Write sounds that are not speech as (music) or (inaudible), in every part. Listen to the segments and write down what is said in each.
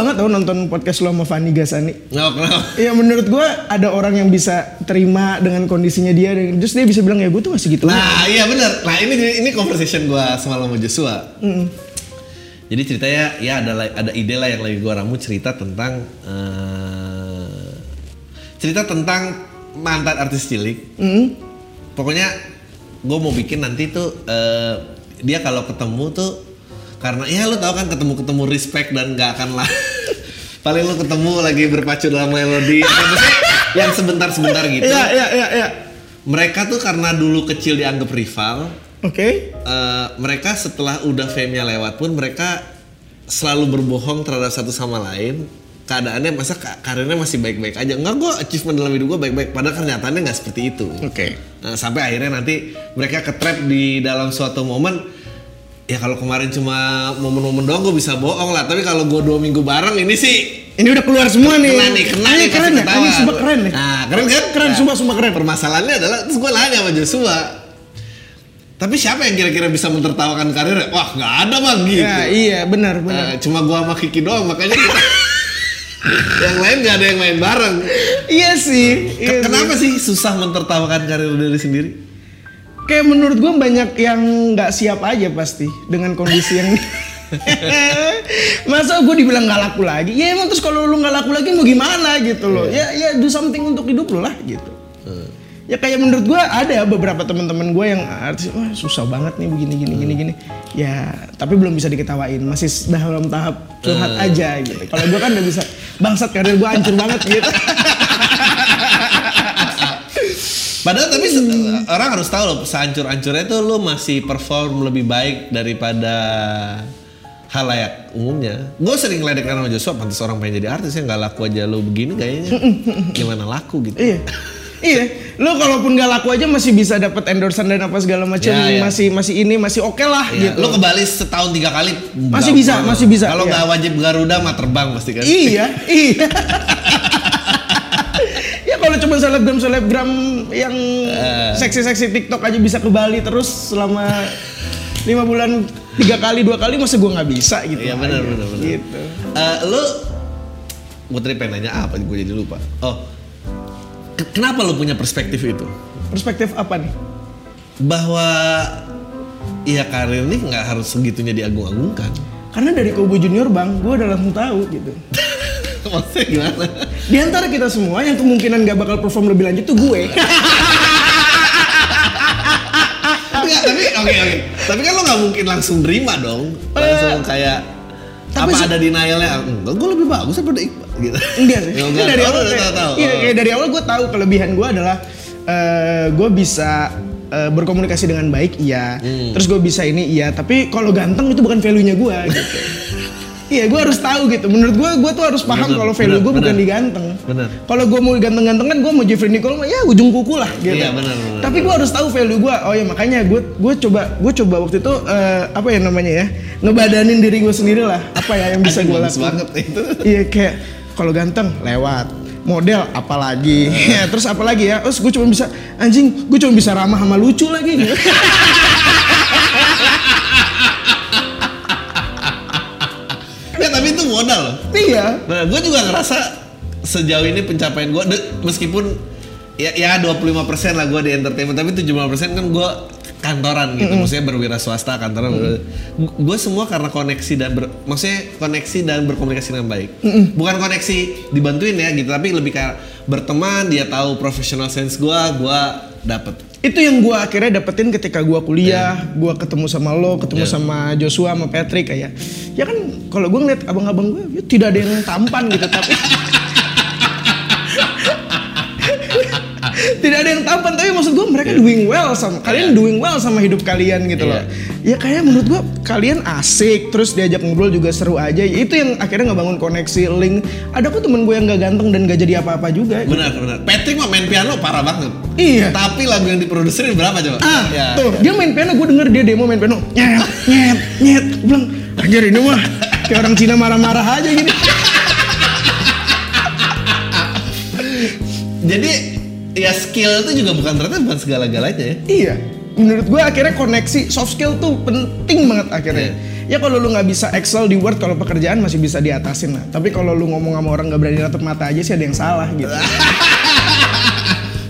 Banget tau nonton podcast lo sama Fanny Gasani. Nggak, kenapa? Ya menurut gue ada orang yang bisa terima dengan kondisinya dia dan terus dia bisa bilang ya gue tuh masih gitu. Nah iya bener. Nah ini ini conversation gue semalam sama Joshua. Jadi ceritanya ya ada ada ide lah yang lagi gue ramu cerita tentang eh, cerita tentang mantan artis cilik. Mm. Pokoknya gue mau bikin nanti tuh eh, dia kalau ketemu tuh karena ya lu tau kan ketemu ketemu respect dan nggak akan lah (laughs) paling lu ketemu lagi berpacu dalam melodi (laughs) yang sebentar sebentar gitu. Iya iya iya iya. Mereka tuh karena dulu kecil dianggap rival, Oke. eh, mereka setelah udah fame-nya lewat pun mereka selalu berbohong terhadap satu sama lain. Keadaannya masa ka- karirnya masih baik-baik aja. Enggak gue achievement dalam hidup gue baik-baik. Padahal kenyataannya nggak seperti itu. Oke. Nah, sampai akhirnya nanti mereka ketrap di dalam suatu momen. Ya kalau kemarin cuma momen-momen doang gue bisa bohong lah. Tapi kalau gue dua minggu bareng ini sih Ini udah keluar semua nih. kena nih, kena Ini nih keren pasti ya. Ini sumpah keren nih. Nah, keren kan? Keren, Nah, sumpah, sumpah keren. Permasalahannya adalah terus gue nanya sama Joshua. Tapi siapa yang kira-kira bisa mentertawakan karirnya? Wah, nggak ada bang gitu. Ya, iya benar benar. Nah, cuma gua sama Kiki doang makanya kita (laughs) yang lain nggak ada yang main bareng. Iya sih. Iya Ke- Kenapa sih susah mentertawakan karir diri sendiri? Kayak menurut gue banyak yang nggak siap aja pasti dengan kondisi yang (laughs) Masa gue dibilang nggak laku lagi? Ya emang terus kalau lu nggak laku lagi mau gimana gitu loh? Ya ya do something untuk hidup lu lah gitu. Ya kayak menurut gue ada beberapa teman-teman gue yang artis wah susah banget nih begini gini gini gini. Ya tapi belum bisa diketawain masih dalam tahap curhat aja gitu. Kalau gue kan udah bisa bangsat karir gue hancur banget gitu. (laughs) Padahal tapi se- orang harus tahu loh, sehancur-hancurnya tuh lu masih perform lebih baik daripada halayak umumnya. Gue sering ngeledek sama Joshua, pantas orang pengen jadi artis ya nggak laku aja lu begini kayaknya. Gimana laku gitu? Iya. Iya, lo kalaupun gak laku aja masih bisa dapat endorsean dan apa segala macam, Ya, ya. masih masih ini masih oke lah Iya, gitu. Lu ke Bali setahun tiga kali Masih bisa, masih bisa, Kalau iya. nggak wajib Garuda mah terbang pasti kan. Iya, iya. (laughs) kalau cuma selebgram selebgram yang Eh. seksi-seksi TikTok aja bisa ke Bali terus selama (laughs) lima bulan tiga kali dua kali masa gue nggak bisa gitu. Iya benar benar benar. Gitu. Eh, lu gue tadi pengen nanya apa gue jadi lupa. Oh. ke- Kenapa lu punya perspektif itu? Perspektif apa nih? Bahwa ya karir nih nggak harus segitunya diagung-agungkan. Karena dari Kobo Junior bang, gue udah langsung tahu gitu. (laughs) (laughs) Maksudnya gimana? Di antara kita semua yang kemungkinan gak bakal perform lebih lanjut tuh gue. Enggak, tapi oke oke. Tapi kan lo nggak mungkin langsung terima dong. Langsung kayak tapi apa ada denialnya? Enggak, gue lebih bagus daripada Iqbal gitu. Enggak sih. Enggak. dari awal kayak- tahu-tahu. Iya, kayak dari awal gue tahu kelebihan gue adalah eh gue bisa eh, berkomunikasi dengan baik, iya. Hmm. Terus gue bisa ini, iya. Tapi kalau ganteng itu bukan value-nya gue gitu. (laughs) Iya, gue harus tahu gitu. Menurut gue, gue tuh harus paham kalau value gue bukan bener. di ganteng. Bener. Kalau gue mau ganteng-ganteng kan gue mau Jeffrey Nicole ya ujung kuku lah gitu. Iya, bener, bener, Tapi gue harus tahu value gue. Oh ya makanya gue gue coba gue coba waktu itu eh, apa ya namanya ya ngebadanin diri gue sendiri lah. Apa ya yang bisa gue lakukan. banget itu. Iya kayak kalau ganteng lewat model apalagi (laughs) ya, terus apalagi ya terus gue cuma bisa anjing gue cuma bisa ramah sama lucu lagi gitu. (laughs) modal. Loh. iya. Nah, gue juga ngerasa sejauh ini pencapaian gue meskipun ya ya 25% lah gue di entertainment tapi 75% kan gue kantoran gitu. Maksudnya berwira swasta kantoran. Gue semua karena koneksi dan ber, maksudnya koneksi dan berkomunikasi dengan baik. Bukan koneksi dibantuin ya gitu tapi lebih kayak berteman dia tahu professional sense gue gue dapet itu yang gue akhirnya dapetin ketika gue kuliah gue ketemu sama lo ketemu Iya. sama Joshua sama Patrick kayak ya kan kalau gue ngeliat abang-abang gue ya tidak ada yang tampan gitu tapi tidak ada yang tampan tapi maksud gue mereka doing well sama kalian Iya. doing well sama hidup kalian gitu loh ya kayak menurut gue kalian asik terus diajak ngobrol juga seru aja itu yang akhirnya ngebangun koneksi link ada kok temen gue yang gak ganteng dan gak jadi apa-apa juga gitu. Benar, benar. Patrick mah main piano parah banget. Iya. Tapi lagu yang diproduserin berapa coba? Ah, Ya, tuh dia main piano, gue denger dia demo main piano, nyet, nyet, nyet, gue bilang, anjir ini mah kayak orang Cina marah-marah aja gini. Jadi ya skill itu juga bukan ternyata bukan segala-galanya ya. Iya, menurut gue akhirnya koneksi soft skill tuh penting banget akhirnya. Ya kalau lu nggak bisa excel di Word kalau pekerjaan masih bisa diatasin lah. Tapi kalau lu ngomong sama orang nggak berani natap mata aja sih ada yang salah gitu. (laughs)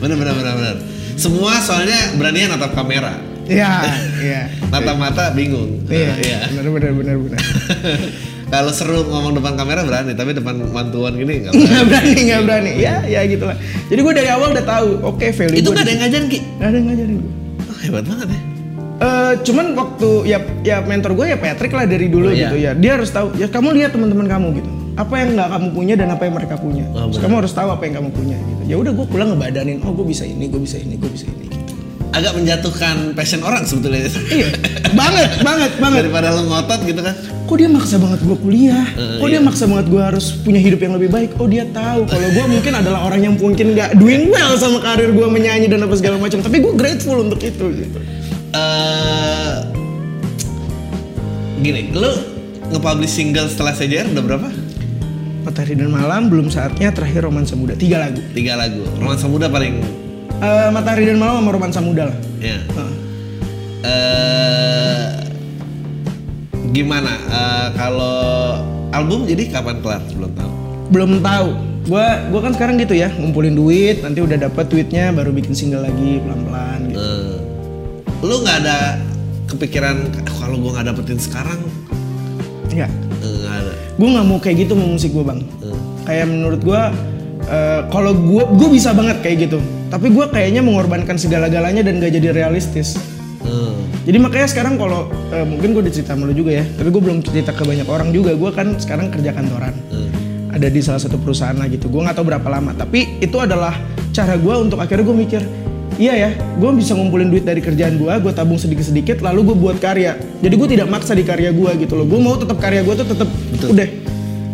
Benar, benar, benar, benar. Semua soalnya beraninya natap kamera. Iya, iya. (laughs) Natap mata bingung. Iya, benar benar benar benar. (laughs) Kalau seru ngomong depan kamera berani, tapi depan mantuan gini nggak Nggak berani. berani, nggak berani. Ya, ya gitu lah. Jadi gue dari awal udah tahu, oke value Itu nggak ada yang ngajarin ki? Nggak ada yang ngajarin gue. Oh, hebat banget ya. Eh, cuman waktu ya ya mentor gue ya Patrick lah dari dulu Oh, iya. gitu ya dia harus tahu ya kamu lihat teman-teman kamu gitu apa yang nggak kamu punya dan apa yang mereka punya Oh, Terus kamu harus tahu apa yang kamu punya gitu ya udah gue pulang ngebadanin oh gue bisa ini gue bisa ini gue bisa ini Agak menjatuhkan passion orang sebetulnya. iya banget banget banget Daripada lo ngotot gitu kan. kok dia maksa banget gue kuliah Eh, kok dia iya. maksa banget gue harus punya hidup yang lebih baik oh dia tahu kalau gue mungkin adalah orang yang mungkin nggak doing well sama karir gue menyanyi dan apa segala macam tapi gue grateful untuk itu gitu eh gini, lu nge-publish single setelah CJR udah berapa? Matahari dan Malam belum saatnya terakhir romansa muda tiga lagu Tiga lagu. Romansa muda paling Eh, Matahari dan Malam sama romansa muda lah ya. Heeh. eh gimana Eh, kalau album jadi kapan kelar? Belum tahu. belum tahu gua gua kan sekarang gitu ya ngumpulin duit nanti udah dapat duitnya baru bikin single lagi pelan pelan gitu Eh, lu nggak ada kepikiran "Ah, kalau gua nggak dapetin sekarang nggak ada. gue nggak mau kayak gitu mau musik gue bang Eh, kayak menurut gua eh, kalau gua gue bisa banget kayak gitu tapi gua kayaknya mengorbankan segala galanya dan gak jadi realistis. Eh. jadi makanya sekarang kalau eh, mungkin gue cerita sama lu juga ya tapi gue belum cerita ke banyak orang juga. Gue kan sekarang kerja kantoran. Eh. ada di salah satu perusahaan lah gitu. Gue nggak tahu berapa lama. Tapi itu adalah cara gue untuk akhirnya gue mikir iya ya gue bisa ngumpulin duit dari kerjaan gue gue tabung sedikit sedikit lalu gue buat karya. Jadi gue tidak maksa di karya gue gitu loh. Gue mau tetap karya gue tuh tetap udah.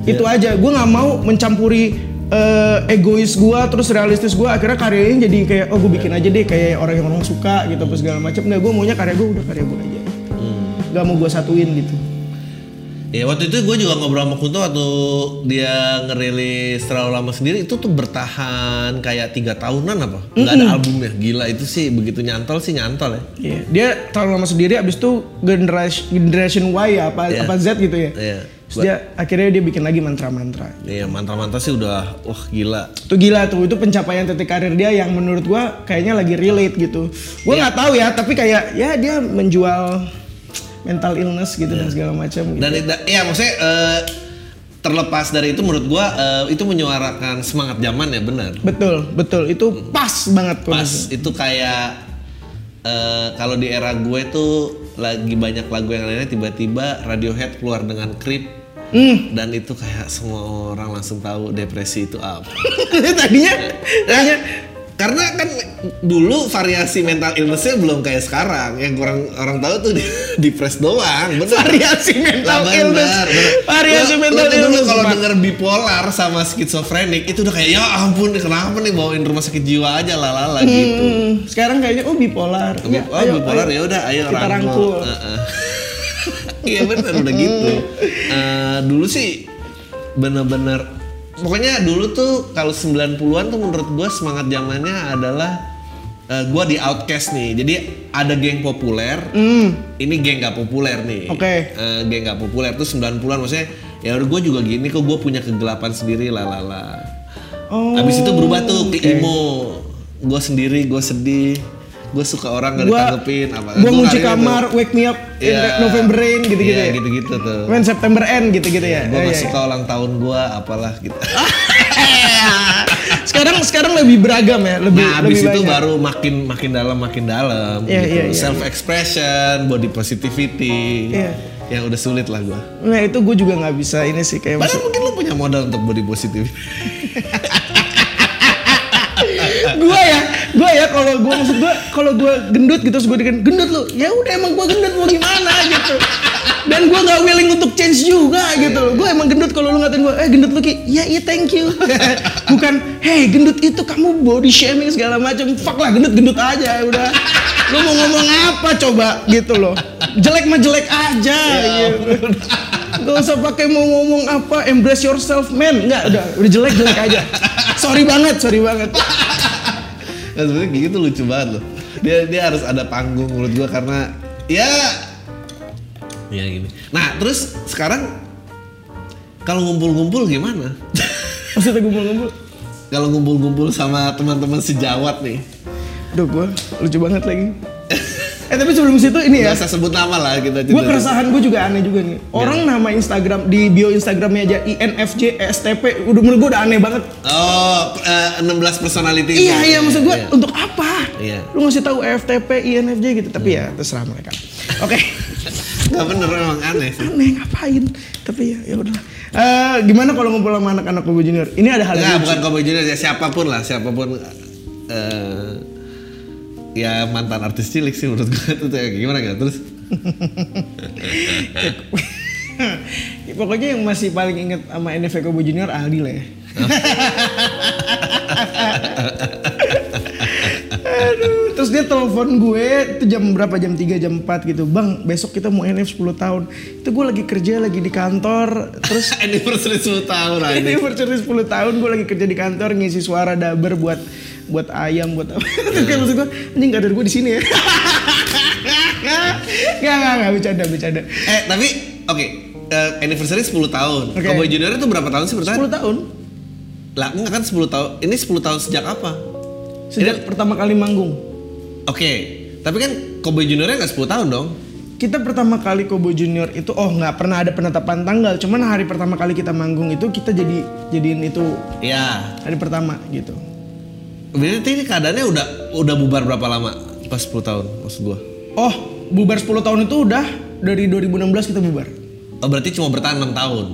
Itu aja. Gue nggak mau mencampuri eh, egois gue terus realistis gue akhirnya karyanya jadi kayak oh gue bikin aja deh kayak orang yang orang suka gitu apa segala macam nggak gue maunya karya gue udah karya gue aja nggak mau gue satuin gitu Ya waktu itu gue juga ngobrol sama Kunto waktu dia ngerilis terlalu lama sendiri itu tuh bertahan kayak tiga tahunan apa? Nggak ada albumnya, gila itu sih begitu nyantol sih nyantol ya. Iya, dia terlalu lama sendiri abis itu generation generation Y ya, apa Iya. apa Z gitu ya. Iya. Terus dia akhirnya dia bikin lagi mantra-mantra. Iya mantra-mantra sih udah wah gila. Itu gila tuh, itu pencapaian titik karir dia yang menurut gua kayaknya lagi relate gitu. Gua Iya. nggak tahu ya, tapi kayak ya dia menjual mental illness gitu dan segala macam. Gitu. Dan da- ya maksudnya eh, terlepas dari itu menurut gua eh, itu menyuarakan semangat zaman ya benar. Betul, betul. Itu pas banget tuh. Pas itu kayak eh, kalau di era gue tuh lagi banyak lagu yang lainnya tiba-tiba Radiohead keluar dengan Creep Hmm. dan itu kayak semua orang langsung tahu depresi itu apa. (laughs) tadinya, tadinya Karena kan dulu variasi mental illnessnya belum kayak sekarang. Yang kurang orang tahu tuh di, (laughs) depres doang. Bener. variasi mental Lah, illness. bener, bener. Variasi Lo- mental lo tuh dulu illness. kalau denger bipolar sama skizofrenik itu udah kayak ya ampun kenapa nih bawain rumah sakit jiwa aja lalala gitu. Hmm, sekarang kayaknya oh bipolar. Ya, oh ayo, bipolar ya udah ayo Kita rangkul. rangkul. Heeh. (laughs) Iya benar udah gitu. (laughs) Eh, dulu sih bener-bener pokoknya dulu tuh kalau 90-an tuh menurut gua semangat zamannya adalah eh, gua di outcast nih. Jadi ada geng populer. Ini geng gak populer nih. Oke. Eh, geng gak populer tuh 90-an maksudnya ya udah gue juga gini kok gue punya kegelapan sendiri lalala. Oh. Habis itu berubah tuh ke emo. Gue sendiri, gue sedih. Gue suka orang gak ditanggepin apa. Gua ngunci kamar, wake me up in Iya. November rain gitu-gitu Iya, ya. gitu-gitu tuh. When September end gitu-gitu ya. Gue Iya, gak iya. suka ulang tahun gue apalah gitu. (laughs) sekarang sekarang lebih beragam ya, lebih nah abis lebih itu banyak. baru makin makin dalam makin dalam Iya, gitu. iya, iya. Self expression, body positivity. Iya. Yang udah sulit lah gue. Nah itu gue juga nggak bisa ini sih kayak Padahal mungkin lo punya modal untuk body positivity. (laughs) gue ya, ya kalau gue maksud gue kalau gue gendut gitu terus gue dengan gendut lu. Ya udah emang gue gendut mau gimana gitu. Dan gue nggak willing untuk change juga gitu loh. Gue emang gendut kalau lu ngatain gue eh gendut lu ki. Ya iya thank you. (laughs) Bukan hey gendut itu kamu body shaming segala macam. Fuck lah gendut gendut aja udah. Lu mau ngomong apa coba gitu loh. Jelek mah jelek aja gitu. Gak usah pakai mau ngomong apa embrace yourself man. Nggak udah udah jelek jelek aja. Sorry banget sorry banget Nah, sebenarnya Gigi tuh lucu banget loh. Dia dia harus ada panggung menurut gua karena ya ya gini. Nah, terus sekarang kalau ngumpul-ngumpul gimana? maksudnya ngumpul-ngumpul kalau ngumpul-ngumpul sama teman-teman sejawat nih. Duh gue lucu banget lagi Eh tapi sebelum situ ini ya usah sebut nama lah kita Gue keresahan gue juga aneh juga nih Orang nama Instagram di bio Instagramnya aja INFJ STP Udah menurut gue udah aneh banget Oh, eh, 16 personality. itu. Iya iya maksud gue Iya. untuk apa? Iya. Lu ngasih tahu FTP INFJ gitu Tapi ya terserah mereka Oke (laughs) Gak bener emang aneh sih. Aneh ngapain Tapi ya ya udah Eh, Gimana kalau ngumpul sama anak-anak gue junior Ini ada hal Enggak, yang bukan Cowboy Junior ya siapa pun lah, siapa pun eh ya mantan artis cilik sih menurut gue itu kayak gimana gitu terus Ya, Pokoknya yang masih paling inget sama NFV Kobo Junior Aldi lah ya. Aduh, terus dia telepon gue itu jam berapa jam 3 jam 4 gitu. Bang, besok kita mau NF 10 tahun. Itu gue lagi kerja lagi di kantor, terus (laughs) anniversary 10 tahun anniversary 10 tahun gue lagi kerja di kantor ngisi suara daber buat buat ayam buat apa. Terus kayak maksud gue, anjing gak ada gue di sini ya. Gak, gak, gak, bercanda, bercanda. Eh tapi oke eh, anniversary 10 tahun. Oke. Cowboy Junior itu berapa tahun sih bertahan? 10 tahun. Lah enggak kan 10 tahun. Ini 10 tahun sejak apa? Sejak pertama kali manggung. Oke. Tapi kan Cowboy Juniornya nggak 10 tahun dong. Kita pertama kali Kobo Junior itu oh nggak pernah ada penetapan tanggal, cuman hari pertama kali kita manggung itu kita jadi jadiin itu Iya. hari pertama gitu. Berarti ini keadaannya udah udah bubar berapa lama? Pas 10 tahun maksud gua. Oh, bubar 10 tahun itu udah dari 2016 kita bubar. Oh berarti cuma bertahan 6 tahun.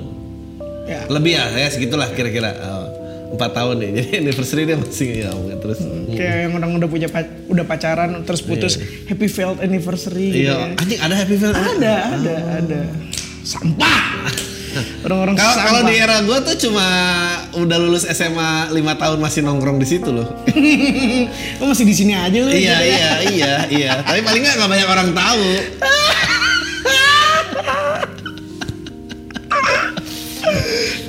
Ya. Lebih ya, ya segitulah kira-kira. Oh, 4 tahun nih. (laughs) Jadi anniversary dia masih ya terus. Kayak yang orang udah punya pac- udah pacaran terus putus happy failed anniversary gitu Iya, ya. anjing ada happy Meal. Ada, ada, ada. Sampah. Orang-orang Kalau di era gua tuh cuma udah lulus SMA 5 tahun masih nongkrong di situ loh. (laughs) Lo masih di sini aja lu. iya, ya. iya, iya, iya. Tapi paling nggak banyak orang tahu.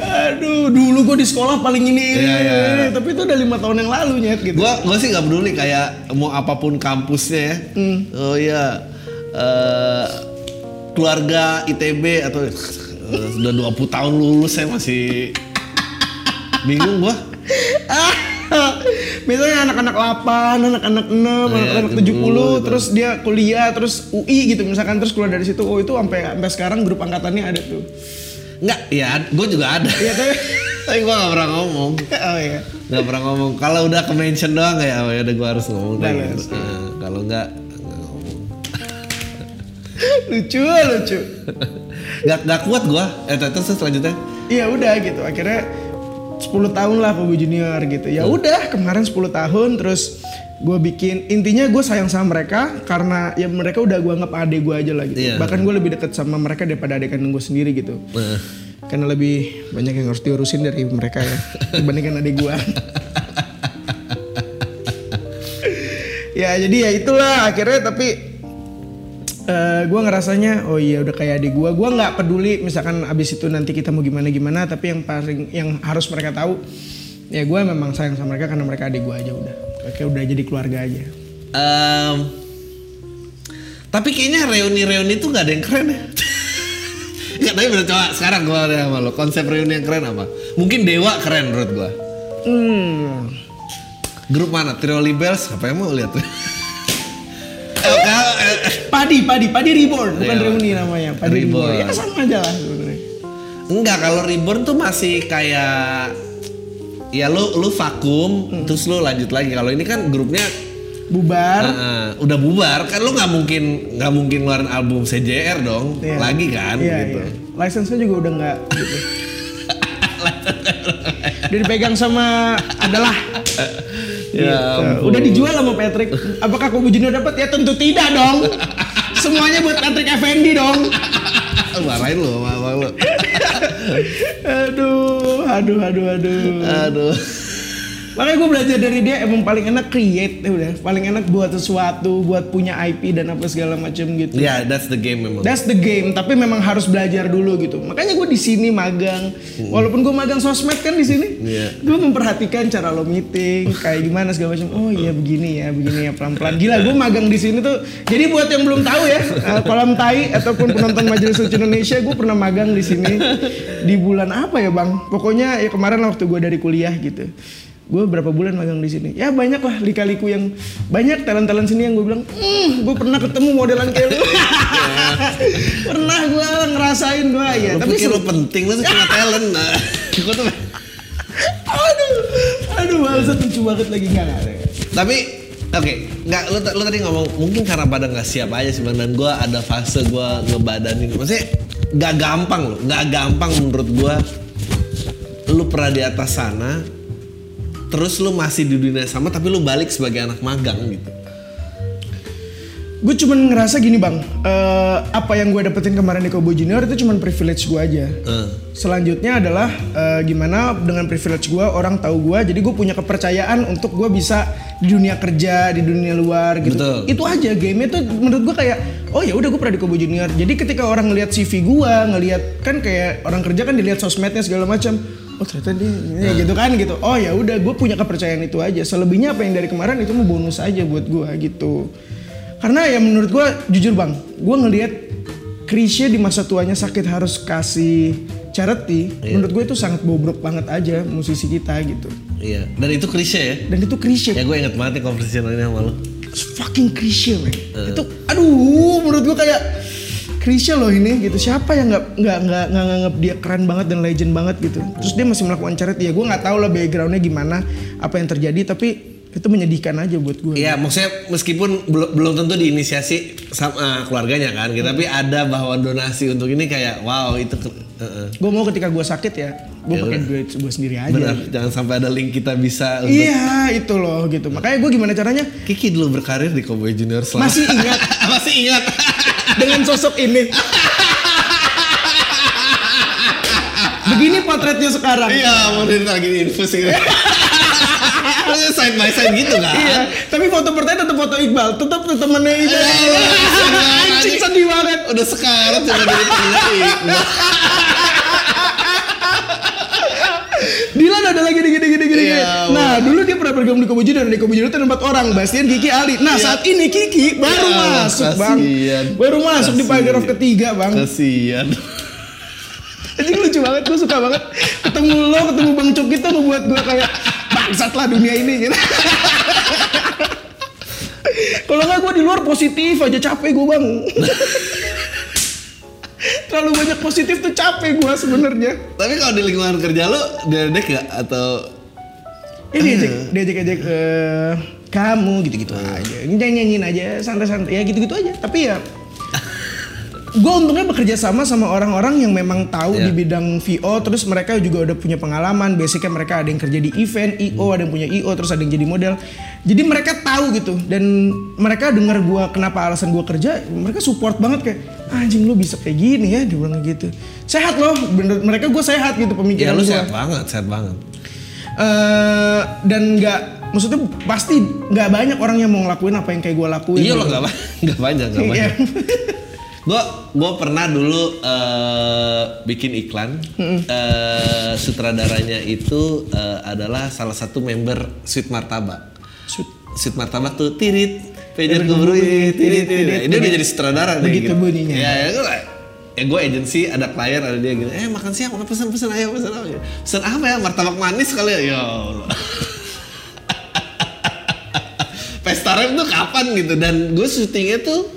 Aduh, dulu gue di sekolah paling ini. Iya, iya. Tapi itu udah lima tahun yang lalu nyet gitu. Gua gua sih nggak peduli kayak mau apa pun kampusnya ya. Oh iya. eh, keluarga ITB atau sudah 20 tahun lulus saya masih bingung gua. (laughs) Biasanya anak-anak 8, anak-anak 6, anak-anak 70, gitu. terus dia kuliah, terus UI gitu misalkan terus keluar dari situ. Oh, itu sampai sampai sekarang grup angkatannya ada tuh. Enggak, ya gue juga ada. Iya tapi (laughs) Tapi gue gak pernah ngomong. (laughs) Oh iya. Gak pernah ngomong. Kalau udah ke mention doang kayak oh ya udah gue harus ngomong gitu. Nah, kalau enggak nggak ngomong. Lucu, lucu. Gak, gak kuat gue. Eh terus selanjutnya. Iya udah gitu. Akhirnya 10 tahun lah Kobe Junior gitu. Ya udah kemarin 10 tahun terus gue bikin intinya gue sayang sama mereka karena ya mereka udah gue anggap adik gue aja lah gitu. Iya. Bahkan gue lebih deket sama mereka daripada adik kandung gue sendiri gitu. Nah, Karena lebih banyak yang harus diurusin dari mereka ya (laughs) dibandingkan adik gue. ya jadi ya itulah akhirnya tapi eh gue ngerasanya oh iya udah kayak adik gue gue nggak peduli misalkan abis itu nanti kita mau gimana gimana tapi yang paling yang harus mereka tahu ya gue memang sayang sama mereka karena mereka adik gue aja udah kayak udah jadi keluarga aja em, tapi kayaknya reuni-reuni tuh gak ada yang keren ya. (laughs) Enggak, tapi bener coba sekarang gue ada sama lo. Konsep reuni yang keren apa? Mungkin Dewa keren menurut gue. hmm Grup mana? Trioli Bells? Apa yang mau lihat? (laughs) Eh, padi padi padi reborn bukan Iya. reuni namanya padi reborn, Reborn. ya sama aja lah sebenarnya Enggak, kalau Reborn tuh masih kayak ya lu lu vakum Hmm. terus lu lanjut lagi. Kalau ini kan grupnya bubar eh, eh, udah bubar kan lu nggak mungkin nggak mungkin ngeluarin album CJR dong Iya. lagi kan Iya, gitu. iya. License-nya juga udah nggak gitu. (laughs) udah dipegang sama adalah Gitu. ampun. Udah dijual sama Patrick. Apakah Kobe Junior dapat? Ya tentu tidak dong. (laughs) Semuanya buat Patrick Effendi dong. (laughs) Marahin sama abang lu. (laughs) Aduh, aduh, aduh, aduh. Aduh. Makanya gue belajar dari dia emang paling enak create ya udah, paling enak buat sesuatu, buat punya IP dan apa segala macam gitu. Ya, that's the game memang. That's the game, tapi memang harus belajar dulu gitu. Makanya gue di sini magang, walaupun gue magang sosmed kan di sini, Iya. gue memperhatikan cara lo meeting, kayak gimana segala macam. Oh iya begini ya, begini ya pelan-pelan. Gila, gue magang di sini tuh. Jadi buat yang belum tahu ya, eh, kolam tai ataupun penonton Majelis Suci Indonesia, gue pernah magang di sini di bulan apa ya bang? Pokoknya ya kemarin waktu gue dari kuliah gitu. Gue berapa bulan magang di sini? Ya banyak lah lika-liku yang banyak talent-talent sini yang gue bilang, hmm, gue pernah ketemu modelan kayak lu. (laughs) pernah gue ngerasain gue ya. Lu Tapi lu penting lu cuma talent. Nah, (laughs) gua tuh aduh, aduh, bangsat lucu banget lagi nggak ada. Tapi oke, nggak lu, lu tadi ngomong mungkin karena pada nggak siap aja sih dan gue ada fase gue ngebadanin. Maksudnya nggak gampang loh, nggak gampang menurut gue. Lu pernah di atas sana, terus lu masih di dunia sama tapi lu balik sebagai anak magang gitu. Gue cuman ngerasa gini bang, eh, apa yang gue dapetin kemarin di Kobo Junior itu cuman privilege gue aja. Eh, Selanjutnya adalah eh, gimana dengan privilege gue orang tahu gue, jadi gue punya kepercayaan untuk gue bisa di dunia kerja, di dunia luar gitu. Betul. Itu aja game itu menurut gue kayak, oh ya udah gue pernah di Kobo Junior. Jadi ketika orang ngelihat CV gue, ngelihat kan kayak orang kerja kan dilihat sosmednya segala macam. Oh ternyata dia Nah. ya gitu kan gitu. Oh ya udah gue punya kepercayaan itu aja. Selebihnya apa yang dari kemarin itu mau bonus aja buat gue gitu. Karena ya menurut gue jujur bang, gue ngelihat Krisya di masa tuanya sakit harus kasih charity. Iya. Menurut gue itu sangat bobrok banget aja musisi kita gitu. iya. Dan itu klise ya. Dan itu Krisya, Ya gue inget banget nih konversasi ini sama lu. fucking Krisya men. Eh. Itu aduh menurut gue kayak Krisya loh ini gitu. Siapa yang nggak nggak nggak nggak nganggap dia keren banget dan legend banget gitu. Terus dia masih melakukan charity ya. Gue nggak tahu lah backgroundnya gimana, apa yang terjadi. Tapi itu menyedihkan aja buat gue. Iya, maksudnya meskipun belum belum tentu diinisiasi sama keluarganya kan, gitu, tapi ada bahwa donasi untuk ini kayak wow itu ke- eh, eh. Gue mau ketika gue sakit ya, gue pakai duit gue sendiri aja. benar jangan sampai ada link kita bisa untuk Iya itu loh gitu. Makanya gue gimana caranya Kiki dulu berkarir di Cowboy Junior selama masih ingat (laughs) masih ingat dengan sosok ini. Begini potretnya sekarang. iya mau lagi infus gitu Maksudnya side by side gitu kan Iya, tapi foto pertama tetap foto Iqbal, tetap temennya Iqbal. Iya, Anjing sedih banget. udah sekarat coba jadi temennya Dilan ada lagi gini gini gini. Iya, nah, dulu dia pernah bergabung di Kobo Junior, di Kobo Junior itu ada empat orang, Bastian, Kiki, Ali. Nah, saat ini Kiki baru Ya, masuk, Bang. kasihan. Baru masuk di Kasihan. paragraf ketiga, Bang. kasian Anjing lucu banget, gue suka banget. Ketemu lo, ketemu Bang Cuk itu ngebuat gue kayak bangsat lah dunia ini gitu. Kalau nggak gue di luar positif aja capek gue bang. Terlalu banyak positif tuh capek gue sebenarnya. tapi kalau di lingkungan kerja lu dedek gak atau Ini diajak, diajak ajak eh, kamu gitu-gitu aja. Ini jangan nyanyiin aja, santai-santai ya gitu-gitu aja. Tapi ya gue untungnya bekerja sama sama orang-orang yang memang tahu Iya. di bidang VO terus mereka juga udah punya pengalaman basicnya mereka ada yang kerja di event IO ada yang punya IO terus ada yang jadi model jadi mereka tahu gitu dan mereka dengar gue kenapa alasan gue kerja mereka support banget kayak anjing lu bisa kayak gini ya dia bilang gitu sehat loh bener mereka gue sehat gitu ya pemikiran lu gua. sehat banget sehat banget Eh, dan nggak maksudnya pasti nggak banyak orang yang mau ngelakuin apa yang kayak gue lakuin iya lo nggak ba- (laughs) nggak banyak nggak Iya. banyak (laughs) gue gue pernah dulu eh, bikin iklan. Eh, sutradaranya itu eh, adalah salah satu member Sweet Martabak Sweet. Sweet Martabak tuh tirit pager keburu tirit tirit dia udah jadi sutradara deh Begitu gitu. bunyinya. ya ya gue ya gue agensi ada klien ada dia gitu. Eh makan siang makan pesen pesen ayo pesen apa? Pesen apa ya? Martabak manis kali ya? Ya Allah. (laughs) Pesta rap tuh kapan gitu? Dan gue syutingnya tuh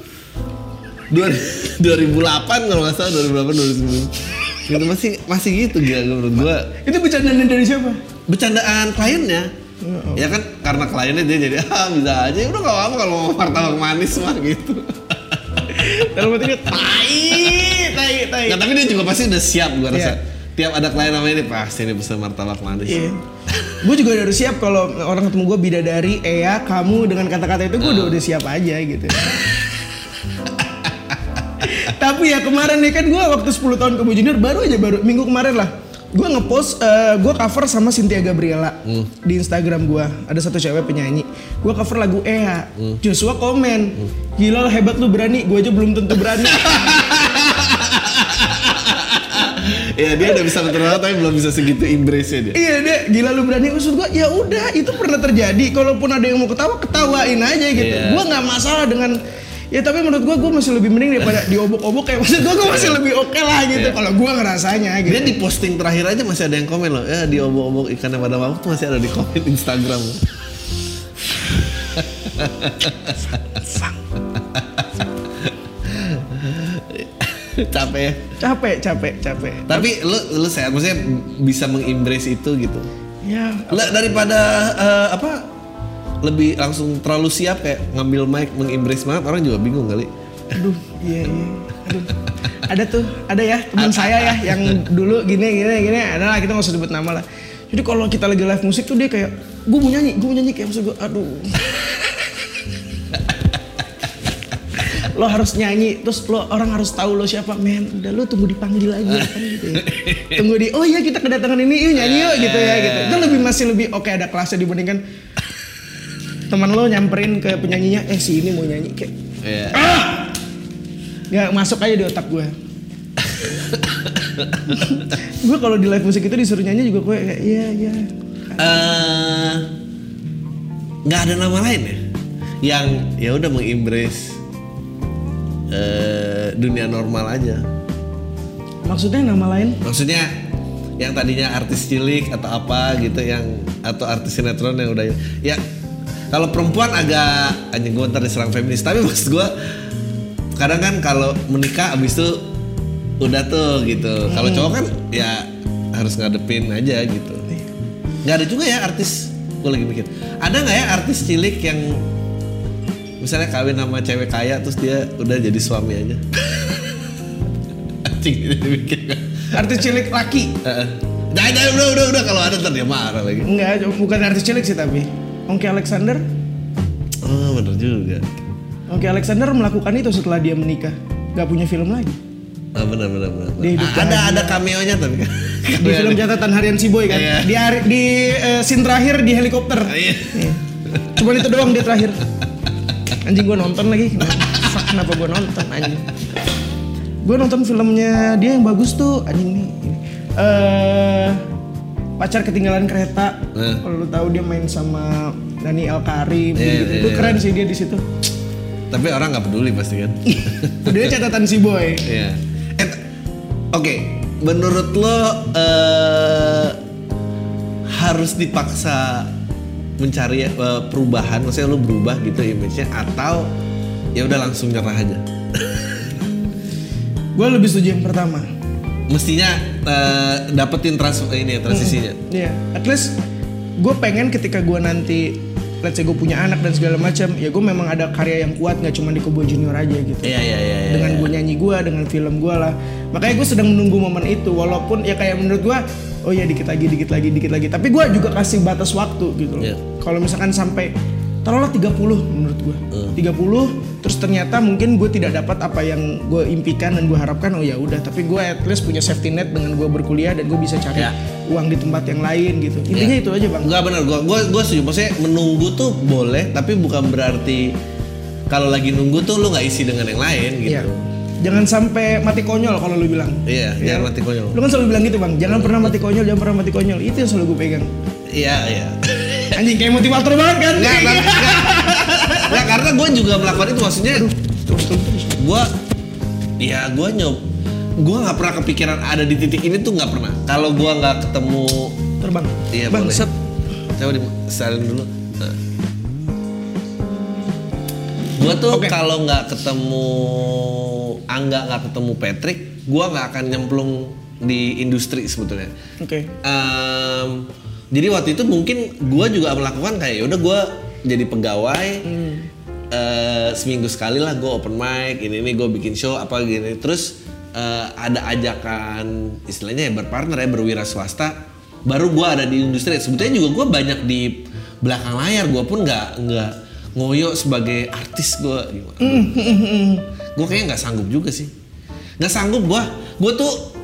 2008 kalau nggak salah 2008 2009 gitu masih masih gitu gila menurut gue itu bercandaan dari siapa? Bercandaan kliennya. Ya kan karena kliennya dia jadi ah bisa aja udah gak apa kalau mau martabak manis mah gitu. Dalam hati dia tai tai tai. Nggak, tapi dia juga pasti udah siap gue rasa. Iya. tiap ada klien namanya ini pasti ini pesan martabak manis. Iya. gue juga udah siap kalau orang ketemu gue bidadari, Ea, kamu dengan kata-kata itu gue udah udah siap aja gitu. Tapi ya kemarin nih kan gue waktu 10 tahun ke Junior baru aja baru minggu kemarin lah. Gue ngepost, eh, gue cover sama Cynthia Gabriela di Instagram gue. Ada satu cewek penyanyi. Gue cover lagu Ea. Joshua komen, gila lah hebat lu berani. Gue aja belum tentu berani. (laughs) Iya dia udah bisa menerima tapi belum bisa segitu embrace-nya dia. Iya deh, gila lu berani maksud gua ya udah itu pernah terjadi. Kalaupun ada yang mau ketawa, ketawain aja gitu. Iya. Gua nggak masalah dengan ya tapi menurut gua gua masih lebih mending daripada diobok-obok kayak maksud gua gua masih lebih oke lah gitu Iya. kalau gua ngerasanya gitu. Dia di posting terakhir aja masih ada yang komen loh. Ya di obok-obok ikannya pada tuh masih ada di komen Instagram. Capek ya. capek, capek, capek. Tapi lu lu sehat maksudnya bisa mengembrace itu gitu. Ya, Lah daripada eh, apa lebih langsung terlalu siap kayak ngambil mic mengembrace banget orang juga bingung kali. aduh, iya iya. Aduh. Ada tuh, ada ya teman saya ya yang dulu gini gini gini. Ada lah kita nggak usah sebut nama lah. Jadi kalau kita lagi live musik tuh dia kayak, gue mau nyanyi, gue mau nyanyi kayak maksud gue, aduh. (laughs) lo harus nyanyi terus lo orang harus tahu lo siapa men udah lo tunggu dipanggil aja kan gitu ya (laughs) tunggu di oh iya kita kedatangan ini yuk nyanyi yuk gitu ya gitu itu lebih masih lebih oke ada kelasnya dibandingkan teman lo nyamperin ke penyanyinya eh si ini mau nyanyi kayak. Iya. nggak masuk aja di otak gue gue kalau di live musik itu disuruh nyanyi juga gue kayak iya iya. Eh, nggak ada nama lain ya? Yang ya udah mengembrace eh, dunia normal aja. Maksudnya nama lain? Maksudnya yang tadinya artis cilik atau apa gitu yang atau artis sinetron yang udah ya kalau perempuan agak anjing gue ntar diserang feminis. Tapi maksud gue kadang kan kalau menikah abis itu udah tuh gitu. Kalau cowok kan ya harus ngadepin aja gitu. Nggak ada juga ya artis gue lagi mikir. Ada nggak ya artis cilik yang misalnya kawin sama cewek kaya terus dia udah jadi suami aja? (laughs) Anjing ini mikir kan. artis cilik laki? Heeh. Nah, nah, udah, udah, udah. Kalau ada ntar dia marah lagi. enggak bukan artis cilik sih tapi Ongki Alexander Oh, bener juga. Ongki Alexander melakukan itu setelah dia menikah nggak punya film lagi Ah, bener, bener, bener. Ah, ada, ada cameo-nya tapi kan. (laughs) di film catatan harian si boy kan Iya. di di eh, scene terakhir di helikopter Iya. Iya. Cuman itu doang dia terakhir. Anjing gue nonton lagi. Kenapa, fuck, kenapa gue nonton anjing? Gue nonton filmnya dia yang bagus tuh anjing nih. ini. Eh pacar ketinggalan kereta. Nah. Kalau lu tahu dia main sama Dani El Karim Iya, gitu. iya, Itu iya. keren sih dia di situ. Tapi orang nggak peduli pasti kan. (laughs) Dia catatan si boy. Iya. Eh, t- Oke, menurut lo eh, harus dipaksa mencari eh, perubahan, maksudnya lo berubah gitu image-nya atau ya udah langsung nyerah aja. (laughs) Gue lebih setuju yang pertama. Mestinya eh, dapetin trans ini ya, transisinya. Iya, at least gue pengen ketika gue nanti let's say gue punya anak dan segala macam, ya gue memang ada karya yang kuat nggak cuma di Kobo Junior aja gitu. Iya iya iya. iya. dengan gue nyanyi gue, dengan film gue lah. Makanya gue sedang menunggu momen itu, walaupun ya kayak menurut gue, oh ya dikit lagi, dikit lagi, dikit lagi. Tapi gue juga kasih batas waktu gitu. loh. Iya. Kalau misalkan sampai taruhlah 30 menurut gue, Hmm. 30 terus ternyata mungkin gue tidak dapat apa yang gue impikan dan gue harapkan, oh ya udah. Tapi gue at least punya safety net dengan gue berkuliah dan gue bisa cari Ya. uang di tempat yang lain gitu. Intinya Ya. itu aja bang. Enggak benar, gua gua gua setuju. Maksudnya menunggu tuh boleh, tapi bukan berarti kalau lagi nunggu tuh lu nggak isi dengan yang lain gitu. Jangan sampai mati konyol kalau lu bilang. Iya, Iya. jangan mati konyol. Lu kan selalu bilang gitu bang, jangan pernah mati konyol, jangan pernah mati konyol. Itu yang selalu gue pegang. Iya, iya. Anjing kayak motivator banget kan? Enggak, enggak. Enggak, karena gue juga melakukan itu maksudnya Terus terus gue ya gue nyob gue nggak pernah kepikiran ada di titik ini tuh nggak pernah kalau gue nggak ketemu Terbang. iya bang, boleh set. coba di salin dulu gue tuh Oke. kalau nggak ketemu Angga nggak ketemu Patrick gue nggak akan nyemplung di industri sebetulnya Oke. Em, jadi waktu itu mungkin gue juga melakukan kayak udah gue jadi pegawai eh, seminggu sekali lah gue open mic ini ini gue bikin show apa gini. Terus eh, ada ajakan istilahnya ya berpartner ya berwira swasta baru gue ada di industri. Sebetulnya juga gue banyak di belakang layar gue pun nggak nggak ngoyo sebagai artis gue gue kayaknya nggak sanggup juga sih. Nggak sanggup gue gue tuh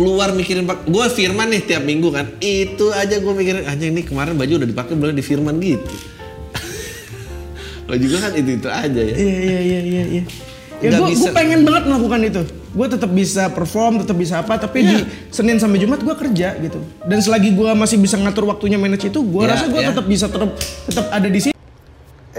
keluar mikirin pak gue firman nih tiap minggu kan itu aja gue mikirin aja ini kemarin baju udah dipakai belum di firman gitu (laughs) lo juga kan itu itu aja ya Iya iya iya iya. iya. Ya gue bisa. pengen banget melakukan itu. Gue tetap bisa perform, tetap bisa apa. Tapi di Iya. Senin sampai Jumat gue kerja gitu. Dan selagi gue masih bisa ngatur waktunya manage itu, gue Iya, rasa gue iya. tetap bisa tetap tetap ada di sini.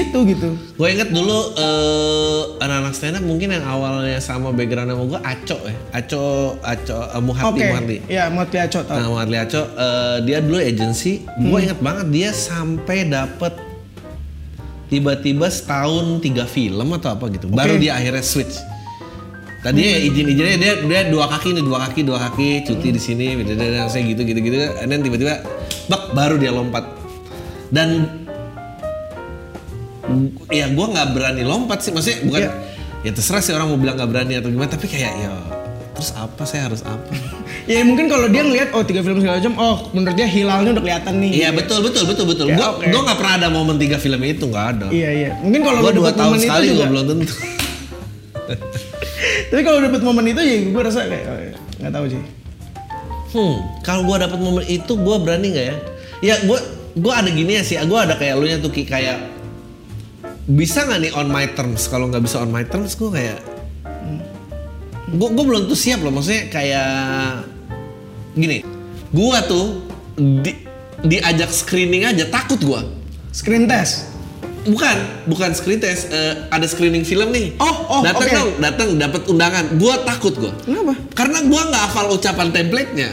Itu gitu. Gue inget dulu eh, anak-anak stand up mungkin yang awalnya sama background sama gue Aco ya. Aco, Aco, uh, Muhati, Oke. Muhati. Ya, mau Aco tau. Nah, Muhati Aco, eh, dia dulu agency. Gue inget banget dia sampai dapet tiba-tiba setahun tiga film atau apa gitu. Baru dia akhirnya switch. Tadi ya izin-izinnya dia dia dua kaki nih dua kaki dua kaki cuti di sini, dan saya gitu gitu gitu. Then tiba-tiba, bak baru dia lompat. Dan ya gue nggak berani lompat sih maksudnya bukan Iya. ya terserah sih orang mau bilang nggak berani atau gimana tapi kayak ya terus apa saya harus apa (laughs) Ya mungkin kalau dia ngelihat oh tiga film segala macam, oh menurut dia hilalnya udah kelihatan nih. iya betul betul betul betul Ya, gue oke. gue nggak pernah ada momen tiga film itu nggak ada Iya iya. Mungkin kalau gue dua tahun sekali gue belum tentu (laughs) Tapi kalau dapet momen itu ya gue rasa kayak oh, ya, nggak tahu sih. hmm kalau gue dapet momen itu gue berani nggak ya ya gue gue ada gini ya sih gue ada kayak lu nya tuh kayak bisa nggak nih on my terms? Kalau nggak bisa on my terms gue kayak gue gue belum tuh siap loh. Maksudnya kayak gini. Gue tuh di, diajak screening aja takut gue Screen test. bukan bukan screen test. Eh, ada screening film nih. Oh, oh, datang oke. dong datang dapat undangan. Gue takut gue Kenapa? karena gue nggak hafal ucapan template-nya.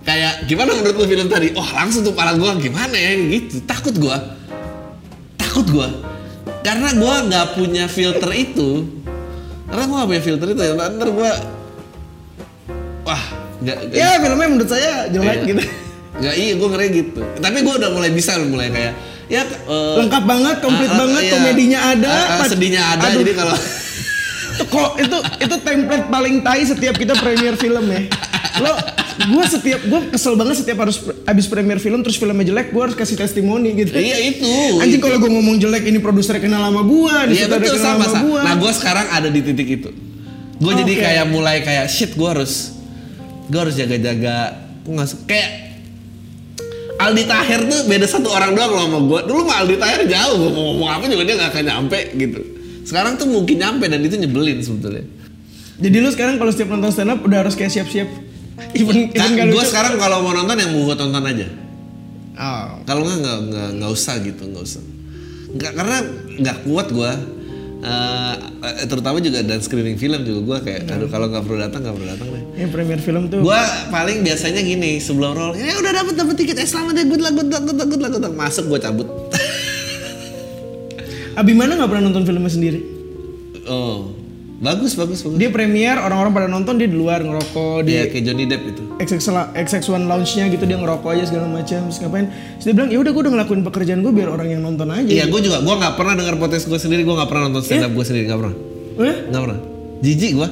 Kayak gimana menurut lu film tadi? Oh langsung tuh pala gue gimana ya? Gitu takut gue takut gue karena gue nggak punya filter itu karena gue gak punya filter itu ya ntar gue wah nggak nggak- Ya filmnya menurut saya jelek Iya. gitu. nggak iya gue ngeri gitu tapi gue udah mulai bisa mulai kayak ya eh, Lengkap banget, komplit ah, banget, iya. komedinya ada, ah, pac- sedihnya ada Aduh. jadi kalau (laughs) Kok itu itu template paling tai setiap kita premier film ya. Lo gue setiap gue kesel banget setiap harus abis premier film terus filmnya jelek gue harus kasih testimoni gitu. iya itu Anjing kalau gue ngomong jelek ini produser kenal sama gue, Iya betul sama sama. gue. Nah gue sekarang ada di titik itu. Gue jadi Oke. kayak mulai kayak shit gue harus gue harus jaga-jaga. Gue nggak kayak Aldi Taher tuh beda satu orang doang loh sama gue. Dulu mah Aldi Taher jauh, gue mau ngomong apa juga dia nggak akan nyampe gitu. Sekarang tuh mungkin nyampe dan itu nyebelin sebetulnya. Jadi lu sekarang kalau setiap nonton stand up udah harus kayak siap-siap. (laughs) Even even gak gue sekarang kalau mau nonton yang mau gue tonton aja. Oh. Kalau nggak nggak nggak nggak usah gitu nggak usah. Nggak karena nggak kuat gue. Eh, terutama juga dan screening film juga gue kayak aduh kalau nggak perlu datang nggak perlu datang deh. Yang premier film tuh. Gue paling biasanya gini sebelum roll ini udah dapat dapat tiket eh selamat ya good luck good luck good luck good luck, good luck. masuk gue cabut. Abimana nggak pernah nonton filmnya sendiri. oh bagus bagus bagus. Dia premier, orang-orang pada nonton dia di luar ngerokok, di Dia kayak Johnny Depp itu. XX1 lounge-nya gitu dia ngerokok aja segala macam terus ngapain terus dia bilang ya udah gue udah ngelakuin pekerjaan gue biar orang yang nonton aja Iya gue juga gue nggak pernah dengar podcast gue sendiri gue nggak pernah nonton stand up gue sendiri nggak pernah Hah? nggak pernah. Jijik gue.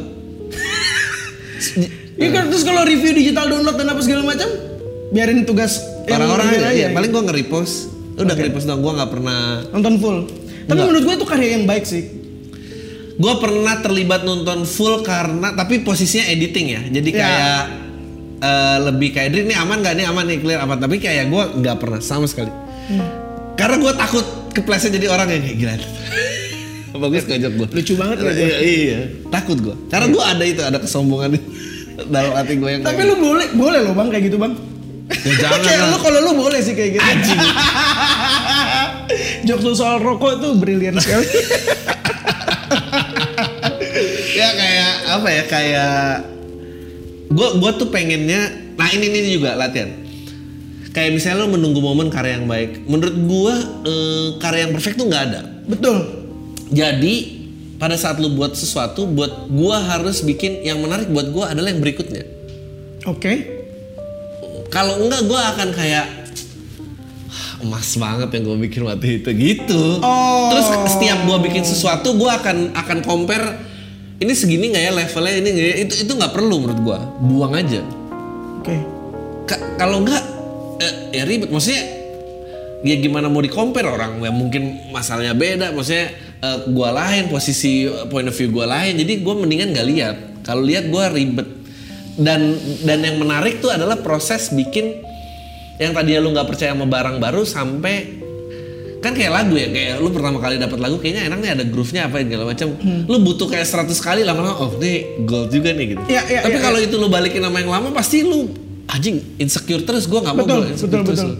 Ya kan terus kalau review digital download dan apa segala macam biarin tugas Orang-orang aja. Ya, paling gue nge-repost. Udah nge-repost doang gue nggak pernah nonton full tapi menurut gue itu karya yang baik sih Gue pernah terlibat nonton full karena tapi posisinya editing ya. Jadi Ya. kayak eh, lebih kayak ini aman gak nih aman nih clear apa tapi kayak gue nggak pernah sama sekali. Karena gue takut kepleset jadi orang yang kayak gila. (laughs) Bagus ngajak gue. lucu banget ya Iya, iya. Takut gue. Karena gue ada itu ada kesombongan (laughs) dalam hati gue yang tapi lu boleh boleh loh bang kayak gitu bang Ya, (laughs) jangan kayak lah. lu kalau lu boleh sih kayak gitu Anjing. jokes lu soal rokok tuh brilian sekali ya kayak apa ya kayak Gua gua tuh pengennya nah ini ini juga latihan. Kayak misalnya lo menunggu momen karya yang baik. Menurut gua eh, karya yang perfect tuh nggak ada. Betul. Jadi pada saat lu buat sesuatu, buat gua harus bikin yang menarik buat gua adalah yang berikutnya. Oke. Kalau enggak gua akan kayak "Ah, emas banget yang gue bikin waktu itu gitu. Oh. Terus setiap gua bikin sesuatu gua akan akan compare ini segini nggak ya levelnya ini nggak ya? itu itu nggak perlu menurut gua. Buang aja. Oke. Ka- kalau enggak eh, ya ribet. Maksudnya ya gimana mau di compare orang? Ya mungkin masalahnya beda. Maksudnya eh, gua lain posisi eh, point of view gua lain. Jadi gua mendingan nggak lihat. Kalau lihat gua ribet. Dan dan yang menarik tuh adalah proses bikin yang tadi lu nggak percaya sama barang baru sampai kan kayak lagu ya kayak lu pertama kali dapat lagu kayaknya enak nih ada groove-nya apa segala macam lu butuh kayak 100 kali lama-lama oh ini gold juga nih gitu Iya, iya, tapi iya, kalau itu lu balikin sama yang lama pasti lu anjing insecure terus gua nggak mau Betul, betul, terus betul. lu.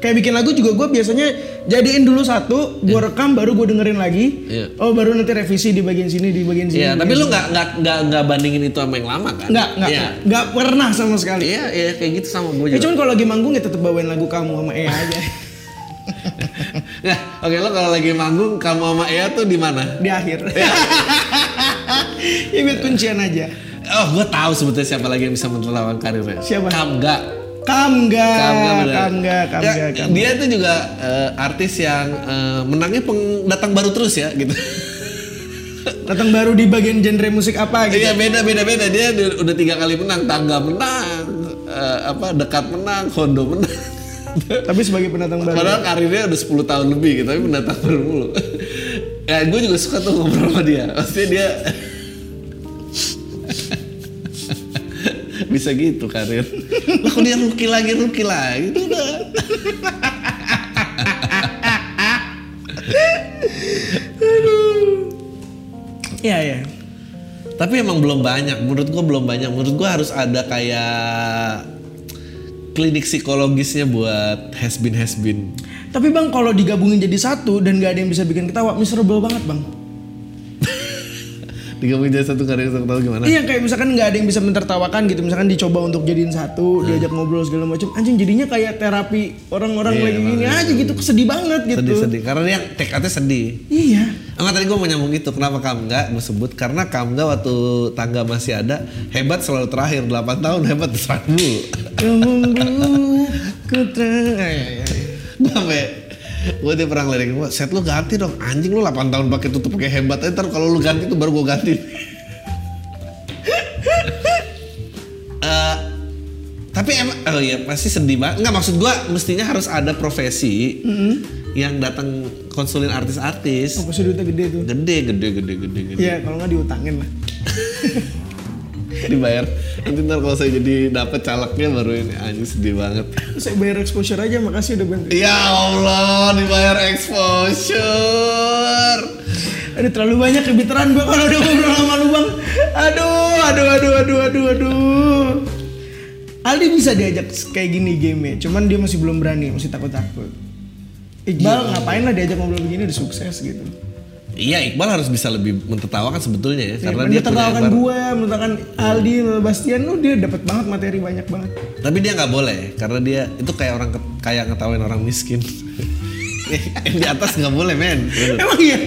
Kayak bikin lagu juga gue biasanya jadiin dulu satu, gue rekam baru gue dengerin lagi. Iya. Oh baru nanti revisi di bagian sini, di bagian sini. Di tapi lu nggak nggak nggak nggak bandingin itu sama yang lama kan? Nggak, nggak, Iya. nggak pernah sama sekali. Iya, iya kayak gitu sama gue Ya juga. cuman kalau lagi manggung ya tetap bawain lagu kamu sama Ea aja (laughs) Nah, oke lo kalau lagi manggung kamu sama Ea tuh di mana? di akhir. (laughs) Ya biar kuncian aja. Oh, gue tahu sebetulnya siapa lagi yang bisa menertawakan karirnya. Siapa? Kamga. Kamga, Kamga bener. Kamga, Kamga, Ya, Kamga. Dia tuh juga eh, artis yang eh, menangnya pendatang baru terus ya gitu. (laughs) Datang baru di bagian genre musik apa gitu. Iya beda beda beda dia udah, tiga kali menang tangga menang eh, apa dekat menang kondo menang. Tapi sebagai pendatang baru. Padahal karirnya udah 10 tahun lebih gitu, tapi pendatang baru mulu. ya gue juga suka tuh ngobrol sama dia. Maksudnya dia (laughs) bisa gitu karir. Lah kok dia rookie lagi, rookie lagi. Itu udah. (laughs) Iya, iya. Tapi emang belum banyak. Menurut gue belum banyak. Menurut gue harus ada kayak klinik psikologisnya buat has been has been. Tapi bang kalau digabungin jadi satu dan gak ada yang bisa bikin ketawa, miserable banget bang. Digabungin jadi satu karya yang tahu gimana? Iya kayak misalkan nggak ada yang bisa mentertawakan gitu, misalkan dicoba untuk jadiin satu, diajak ngobrol segala macam, anjing jadinya kayak terapi orang-orang Iya, lagi gini aja gitu, sedih banget gitu. Sedih-sedih. Karena dia tekadnya sedih. Iya. Enggak tadi gue mau nyambung itu kenapa Kamga gue sebut karena Kamga waktu tangga masih ada hebat selalu terakhir 8 tahun hebat terakhir dulu Yang membuatku (laughs) ter- Ah, iya, iya, iya. gue sampai gue dia pernah ngelirik gue set lu ganti dong. Anjing lu 8 tahun pakai tutup pakai hebat ntar kalau lu ganti tuh baru gue ganti. (laughs) Eh, tapi emang oh iya pasti sedih banget. Nggak maksud gue mestinya harus ada profesi yang datang konsulin artis-artis. Oh, pasti duitnya gede tuh. gede gede gede gede gede. Iya, kalau nggak diutangin lah. (laughs) (laughs) dibayar nanti ntar kalau saya jadi dapet calegnya baru ini anjing sedih banget Saya bayar exposure aja, makasih udah bantu. ya Allah dibayar exposure Aduh terlalu banyak kebiteran gua kalau udah ngobrol sama lu bang. Aduh, aduh, aduh, aduh, aduh, aduh. Aldi bisa diajak kayak gini game cuman dia masih belum berani, masih takut-takut. Iqbal ngapain lah diajak ngobrol begini udah sukses gitu. Iya Iqbal harus bisa lebih mentertawakan sebetulnya ya karena Karena dia dia punya tertawakan Iqbal. gue, mentertawakan Aldi, Bastian, lu dia dapat banget materi banyak banget. tapi dia nggak boleh karena dia itu kayak orang kayak ngetawain orang miskin (laughs) yang di atas nggak boleh men Emang iya?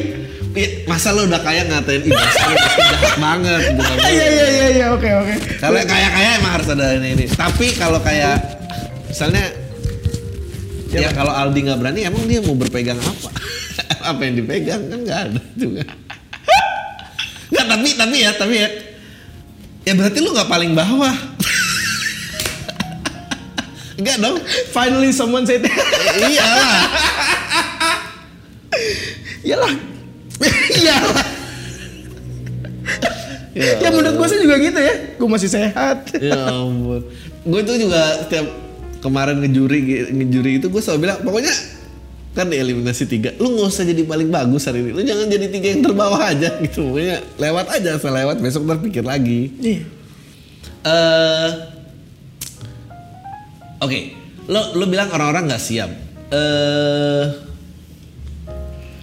Iya, masa lu udah kaya ngatain miskin (laughs) jahat banget gitu. Iya iya iya iya oke oke. Kalau yang kaya-kaya emang harus ada ini, ini. Tapi kalau kayak misalnya ya kalau Aldi nggak berani emang dia mau berpegang apa? Apa yang dipegang kan nggak ada juga. Nggak tapi tapi ya tapi ya ya berarti lu nggak paling bawah. Enggak dong. Finally someone said iya lah. Iyalah. Iyalah. Ya Ya menurut gue sih juga gitu ya. Gue masih sehat. ya ampun. Gue tuh juga setiap kemarin ngejuri ngejuri itu gue selalu bilang pokoknya kan di eliminasi tiga lu nggak usah jadi paling bagus hari ini. Lu jangan jadi tiga yang terbawah aja gitu. Pokoknya lewat aja asal lewat besok ntar pikir lagi. Iya. eh oke. Lo lo bilang orang-orang nggak siap. Eh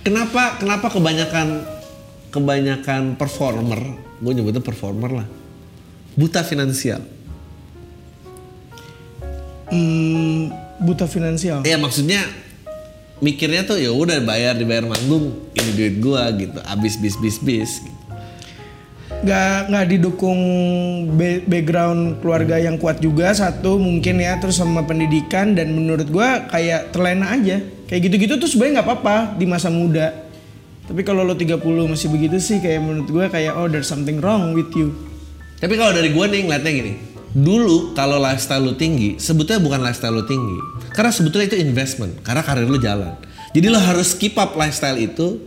kenapa kenapa kebanyakan kebanyakan performer gue nyebutnya performer lah buta finansial? Hmm, buta finansial. Ya maksudnya mikirnya tuh ya udah bayar dibayar manggung ini duit gua gitu. Abis bis bis bis gitu. nggak nggak didukung ba- background keluarga yang kuat juga satu mungkin ya terus sama pendidikan dan menurut gua kayak terlena aja. Kayak gitu-gitu tuh sebenarnya nggak apa-apa di masa muda. Tapi kalau lo 30 masih begitu sih kayak menurut gua kayak oh there's something wrong with you. Tapi kalau dari gua nih ngeliatnya gini, dulu kalau lifestyle lu tinggi, sebetulnya bukan lifestyle lu tinggi, karena sebetulnya itu investment, karena karir lu jalan. Jadi lo harus keep up lifestyle itu.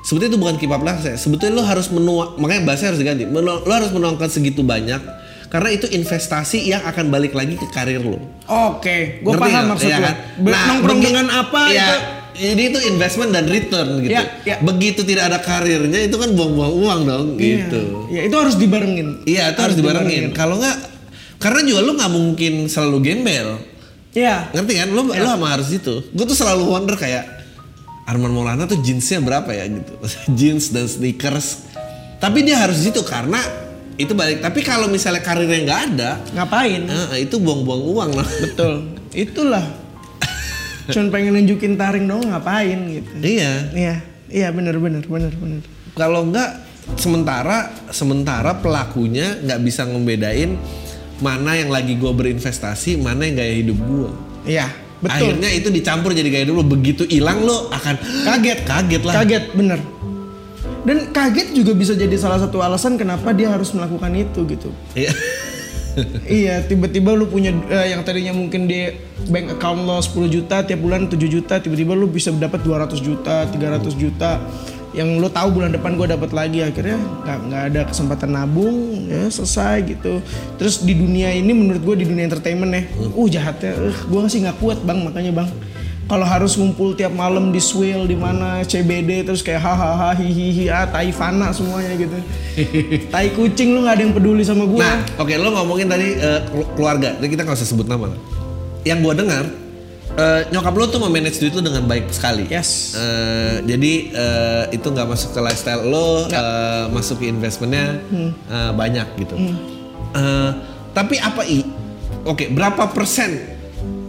Sebetulnya itu bukan keep up lifestyle, sebetulnya lo harus menuang, makanya bahasanya harus diganti. Menu- Lo harus menuangkan segitu banyak, karena itu investasi yang akan balik lagi ke karir lo. oke gua Ngerti paham nggak? maksud lo kan? Ber- nongkrong dengan apa ya, itu Ini itu investment dan return gitu. Iya, iya. Begitu tidak ada karirnya itu kan buang-buang uang dong gitu. Iya, itu harus dibarengin Iya itu harus dibarengin. Kalau nggak, karena juga lu nggak mungkin selalu gembel. Iya. Ngerti kan? Lu lu sama harus itu. Gue tuh selalu wonder kayak Arman Maulana tuh jeansnya berapa ya gitu. (laughs) Jeans dan sneakers. Tapi dia harus gitu karena itu balik. Tapi kalau misalnya karirnya nggak ada, Ngapain? eh, itu buang-buang uang loh. Betul. (laughs) Itulah. Cuman pengen nunjukin taring dong ngapain gitu. iya. Iya, iya bener bener bener bener. Kalau nggak sementara sementara pelakunya nggak bisa ngebedain mana yang lagi gue berinvestasi, mana yang gaya hidup gue. Iya, betul. Akhirnya itu dicampur jadi gaya hidup lo. Begitu hilang lo akan Kaget. kaget lah. Kaget bener. Dan kaget juga bisa jadi salah satu alasan kenapa dia harus melakukan itu gitu. Iya. (laughs) iya, tiba-tiba lu punya eh, yang tadinya mungkin di bank account lo 10 juta tiap bulan 7 juta, tiba-tiba lu bisa dapat 200 juta, 300 juta. Yang lu tahu bulan depan gue dapat lagi akhirnya nggak nggak ada kesempatan nabung ya selesai gitu. Terus di dunia ini menurut gue di dunia entertainment ya, uh jahatnya, uh, gue sih nggak kuat bang makanya bang. Kalau harus ngumpul tiap malam di Swell di mana CBD terus kayak hahaha hihihi ah tai fana semuanya gitu. (laughs) tai kucing lu nggak ada yang peduli sama gue. Nah, oke lo ngomongin tadi kelu- keluarga. Jadi kita nggak usah sebut nama lah. Yang gua dengar eh, nyokap lo tuh memanage duit lo dengan baik sekali. Yes. Eh, jadi eh, itu nggak masuk ke lifestyle lo, eh, masuk ke investmentnya eh, banyak gitu. Eh, tapi apa i? Oke, berapa persen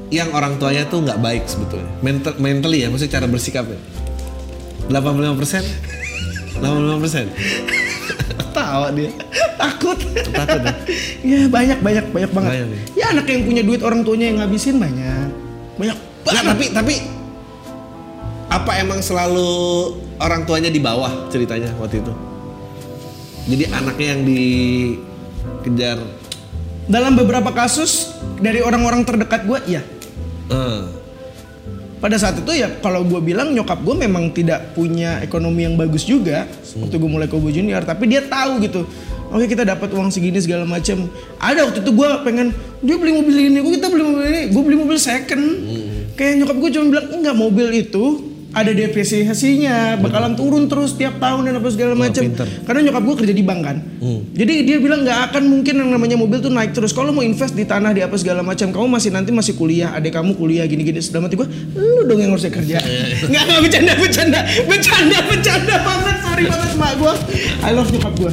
yang orang tuanya tuh nggak baik sebetulnya? Mental, mentally ya, maksudnya cara bersikapnya. 85 persen? 85 persen? Tawa dia. Takut. Takut ya? ya banyak banyak banyak banget. Banyak ya? ya anak yang punya duit orang tuanya yang ngabisin banyak. Banyak Nggak, banget. tapi tapi apa emang selalu orang tuanya di bawah ceritanya waktu itu? Jadi anaknya yang dikejar. Dalam beberapa kasus dari orang-orang terdekat gue, iya. Eh, Pada saat itu ya kalau gue bilang nyokap gue memang tidak punya ekonomi yang bagus juga waktu gue mulai Kobo Junior, tapi dia tahu gitu. Oke kita dapat uang segini segala macam. Ada waktu itu gue pengen dia beli mobil ini, gue kita beli mobil ini, gue beli mobil second. Kayak nyokap gue cuma bilang enggak mobil itu ada depresiasinya, bakalan turun terus tiap tahun dan apa segala macam. Karena nyokap gue kerja di bank kan. Jadi dia bilang nggak akan mungkin yang namanya mobil tuh naik terus. Kalau mau invest di tanah di apa segala macam, kamu masih nanti masih kuliah, adik kamu kuliah gini-gini. Sudah mati gue, lu dong yang harusnya kerja. Nggak nggak bercanda bercanda bercanda bercanda banget. Sorry (laughs) banget mak gue. I love nyokap gue.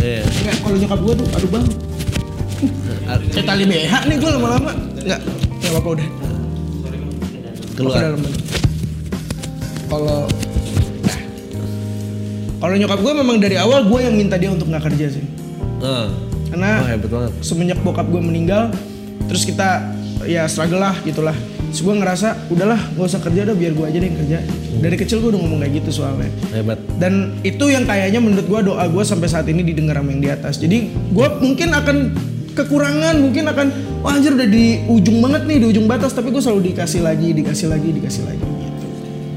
Iya. Nggak kalau nyokap gue tuh, aduh bang. Kayak tali BH nih gue lama-lama. Nggak, nggak apa-apa udah. keluar. Ke dalam bentuk. Kalau nah, kalau nyokap gue memang dari awal gue yang minta dia untuk nggak kerja sih. Eh, Karena Wah, hebat banget. semenjak bokap gue meninggal, terus kita ya struggle lah gitulah. Terus gue ngerasa udahlah gak usah kerja dah biar gue aja deh yang kerja. Dari kecil gue udah ngomong kayak gitu soalnya. Hebat. Dan itu yang kayaknya menurut gue doa gue sampai saat ini didengar sama yang di atas. Jadi gue mungkin akan kekurangan, mungkin akan wah anjir udah di ujung banget nih, di ujung batas. Tapi gue selalu dikasih lagi, dikasih lagi, dikasih lagi.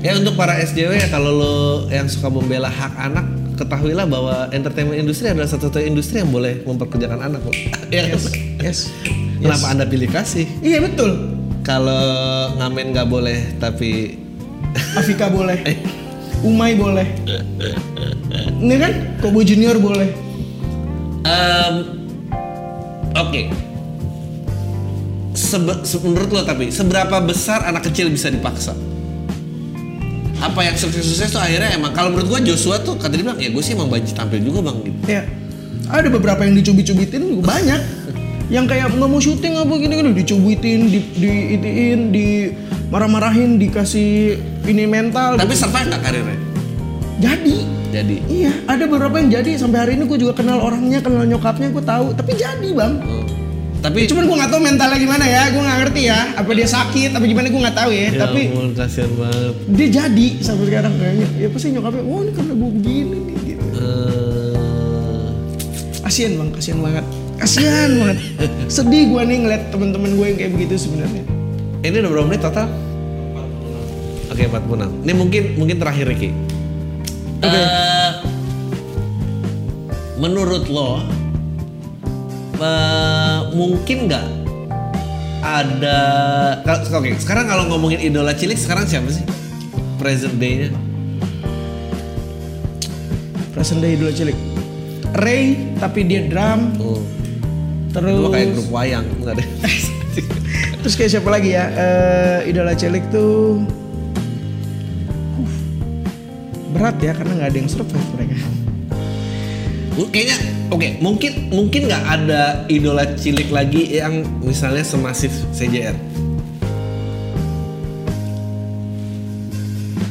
Ya untuk para SJW ya kalau lo yang suka membela hak anak, ketahuilah bahwa entertainment industri adalah satu-satunya industri yang boleh memperkerjakan anak lo. (laughs) ya kan? Yes. Kenapa anda pilih kasih? Iya betul. Kalau ngamen nggak boleh tapi (laughs) Afika boleh. Umay boleh. Ini kan Kobo Junior boleh. Em, Oke. Sebe- se- menurut lo tapi seberapa besar anak kecil bisa dipaksa? Apa yang sukses-sukses tuh akhirnya emang kalau menurut gua Joshua tuh kata dia bilang ya gue sih emang banci tampil juga bang gitu. Ya. Ada beberapa yang dicubit-cubitin juga banyak. yang kayak nggak mau syuting apa gini gini dicubitin di di itiin di marah-marahin dikasih ini mental Tapi gitu. survive nggak karirnya? jadi Jadi. iya ada beberapa yang jadi sampai hari ini gue juga kenal orangnya kenal nyokapnya gue tahu tapi jadi bang Oh. Tapi cuman gue nggak tahu mentalnya gimana ya. Gue nggak ngerti ya apa dia sakit apa gimana gue nggak tahu ya, ya tapi ampun, kasihan banget. dia jadi sampai sekarang kayaknya. Ya pasti nyokapnya? Oh ini karena gue begini nih gitu. Eh, kasian bang kasian banget. Kasian banget. (laughs) Sedih gue nih ngeliat teman-teman gue yang kayak begitu sebenarnya. Ini udah berapa menit total? Oke, 46. Ini mungkin mungkin terakhir Ricky. Eh, menurut lo eh, mungkin nggak? Ada oke sekarang kalau ngomongin idola cilik sekarang siapa sih? Present day-nya? Present day dulu cilik. Ray tapi dia drum. Oh. Terus Gua kayak grup wayang enggak deh. (laughs) Terus kayak siapa lagi ya? Eh, idola cilik tuh berat ya karena nggak ada yang survive mereka. Lu kayaknya oke mungkin mungkin nggak ada idola cilik lagi yang misalnya semasif CJR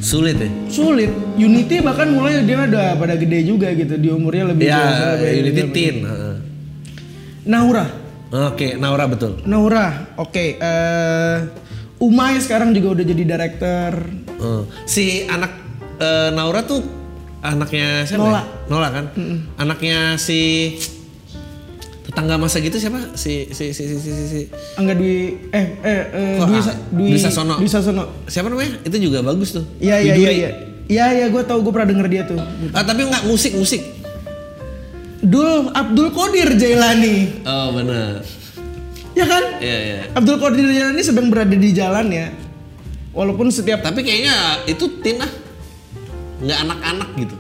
sulit ya? Sulit. Unity bahkan mulai dia udah pada gede juga gitu di umurnya lebih ya daripada Unity. Teen. Naura. Oke Naura betul. Naura oke eh Umay sekarang juga udah jadi director. Eh, si anak eh, Naura tuh anaknya siapa Nola. ya? Nola kan anaknya si tetangga masa gitu siapa si si si si si, si, si- Angga Dwi eh eh, eh Kok, Dwi, ah, Dwi, Dwi Sasono. Dwi Sasono. siapa namanya itu juga bagus tuh Iya iya iya iya. Iya iya gue tau gue pernah denger dia tuh. Ah, tapi nggak musik musik. Dul Abdul Qadir Jailani. Oh benar. Ya kan? Iya iya. Abdul Qadir Jailani sedang berada di jalan ya. Walaupun setiap Tapi kayaknya itu tin ah. Nggak anak-anak gitu.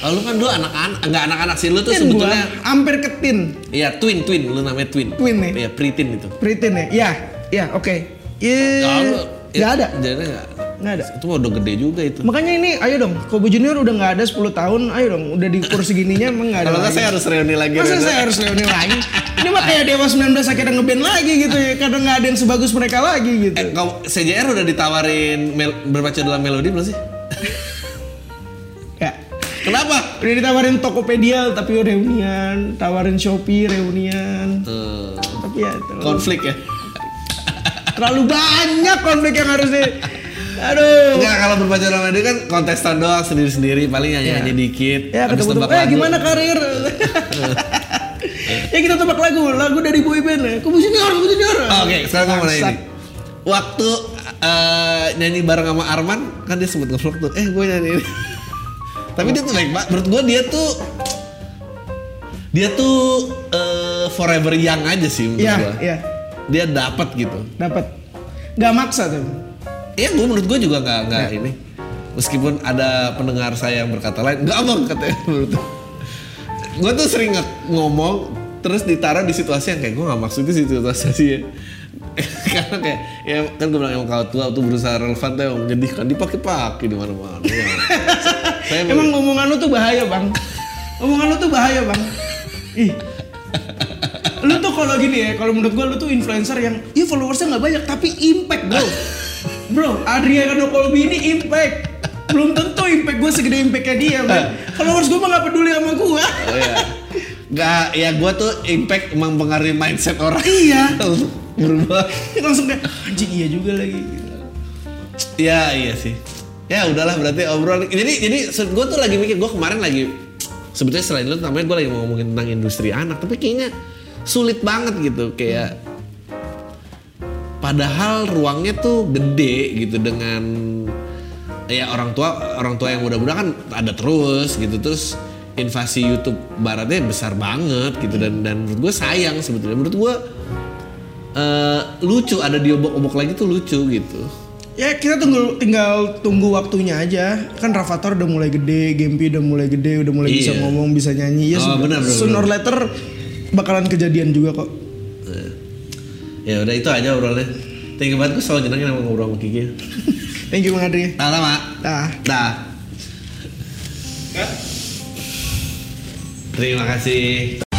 Oh, lu kan dulu anak-anak, nggak anak-anak sih lu tuh tin gua sebetulnya. hampir ketin. Iya twin twin, lu namanya twin. Twin ya? Iya preteen itu. Pritin ya? Iya, iya oke. Iya. Ya, lu- Nggak ada. Jadi nggak. Nggak ada. Itu udah gede juga itu. Makanya ini ayo dong, Kobe Junior udah nggak ada 10 tahun, ayo dong, udah di kursi gininya emang nggak ada. Kalau saya harus reuni lagi. Masa saya harus reuni lagi? Ini mah kayak Dewa 19 akhirnya ngeband lagi gitu ya, karena nggak ada yang sebagus mereka lagi gitu. Eh, kau CJR udah ditawarin mel- berbaca dalam melodi belum sih? Ya. Kenapa? Udah ditawarin Tokopedia tapi reunian, tawarin Shopee reunian. Eh, Tapi ya terlalu, konflik ya. terlalu banyak konflik yang harus di Aduh. Enggak kalau berbaca dalam melodi kan kontestan doang sendiri-sendiri paling nyanyi-nyanyi dikit. Ya ketemu tebak eh gimana karir? (laughs) ya kita tebak lagu, lagu dari boyband ya. Kubu junior, kubu junior. Oh, Oke, sekarang mau nanya Bangsat. ini. Waktu eh, nyanyi bareng sama Arman, kan dia sempet ngevlog tuh. Eh, gue nyanyi ini. Tapi dia tuh baik banget. Menurut gue dia tuh dia tuh eh, forever young aja sih menurut Iya, gue. iya. Dia dapat gitu. Dapat. Gak maksa tuh. Iya, gue menurut gue juga nggak nggak ini. Meskipun ada pendengar saya yang berkata lain, nggak abang katanya menurut gue tuh sering ngomong terus ditaruh di situasi yang kayak gue nggak maksud itu situasi ya (laughs) karena kayak ya kan gue bilang emang kalau tua tuh berusaha relevan tuh yang menyedihkan dipakai-pakai di mana-mana Ya. (laughs) Emang omongan lu tuh bahaya bang. Omongan lu tuh bahaya bang. Ih. Lu tuh kalau gini ya, kalau menurut gua lu tuh influencer yang, iya followersnya nggak banyak tapi impact bro. Bro, Adriano Colby ini impact. Belum tentu impact gue segede impactnya dia. Man. Followers gue mah nggak peduli sama gua. oh, ya. Gak, ya gue tuh impact mempengaruhi mindset orang iya. berubah Langsung kayak, anjing iya juga lagi. Ya iya sih. Ya udahlah berarti obrol. Jadi jadi gue tuh lagi mikir gue kemarin lagi sebetulnya selain itu namanya gue lagi mau ngomongin tentang industri anak tapi kayaknya sulit banget gitu kayak padahal ruangnya tuh gede gitu dengan ya orang tua orang tua yang muda-muda kan ada terus gitu terus invasi YouTube baratnya besar banget gitu dan dan menurut gue sayang sebetulnya menurut gue eh, lucu ada diobok-obok lagi tuh lucu gitu Ya kita tunggu tinggal tunggu waktunya aja. Kan Rafathar udah mulai gede, Gempi udah mulai gede, udah mulai bisa Iya. ngomong, bisa nyanyi. Ya Oh, sun- benar, benar, sooner or later bakalan kejadian juga kok. Ya udah itu aja obrolannya. Thank you banget gue selalu jenengin sama ngobrol sama Kiki. (laughs) Thank you Bang Adri. Sama-sama. Dah. Dah. Terima kasih.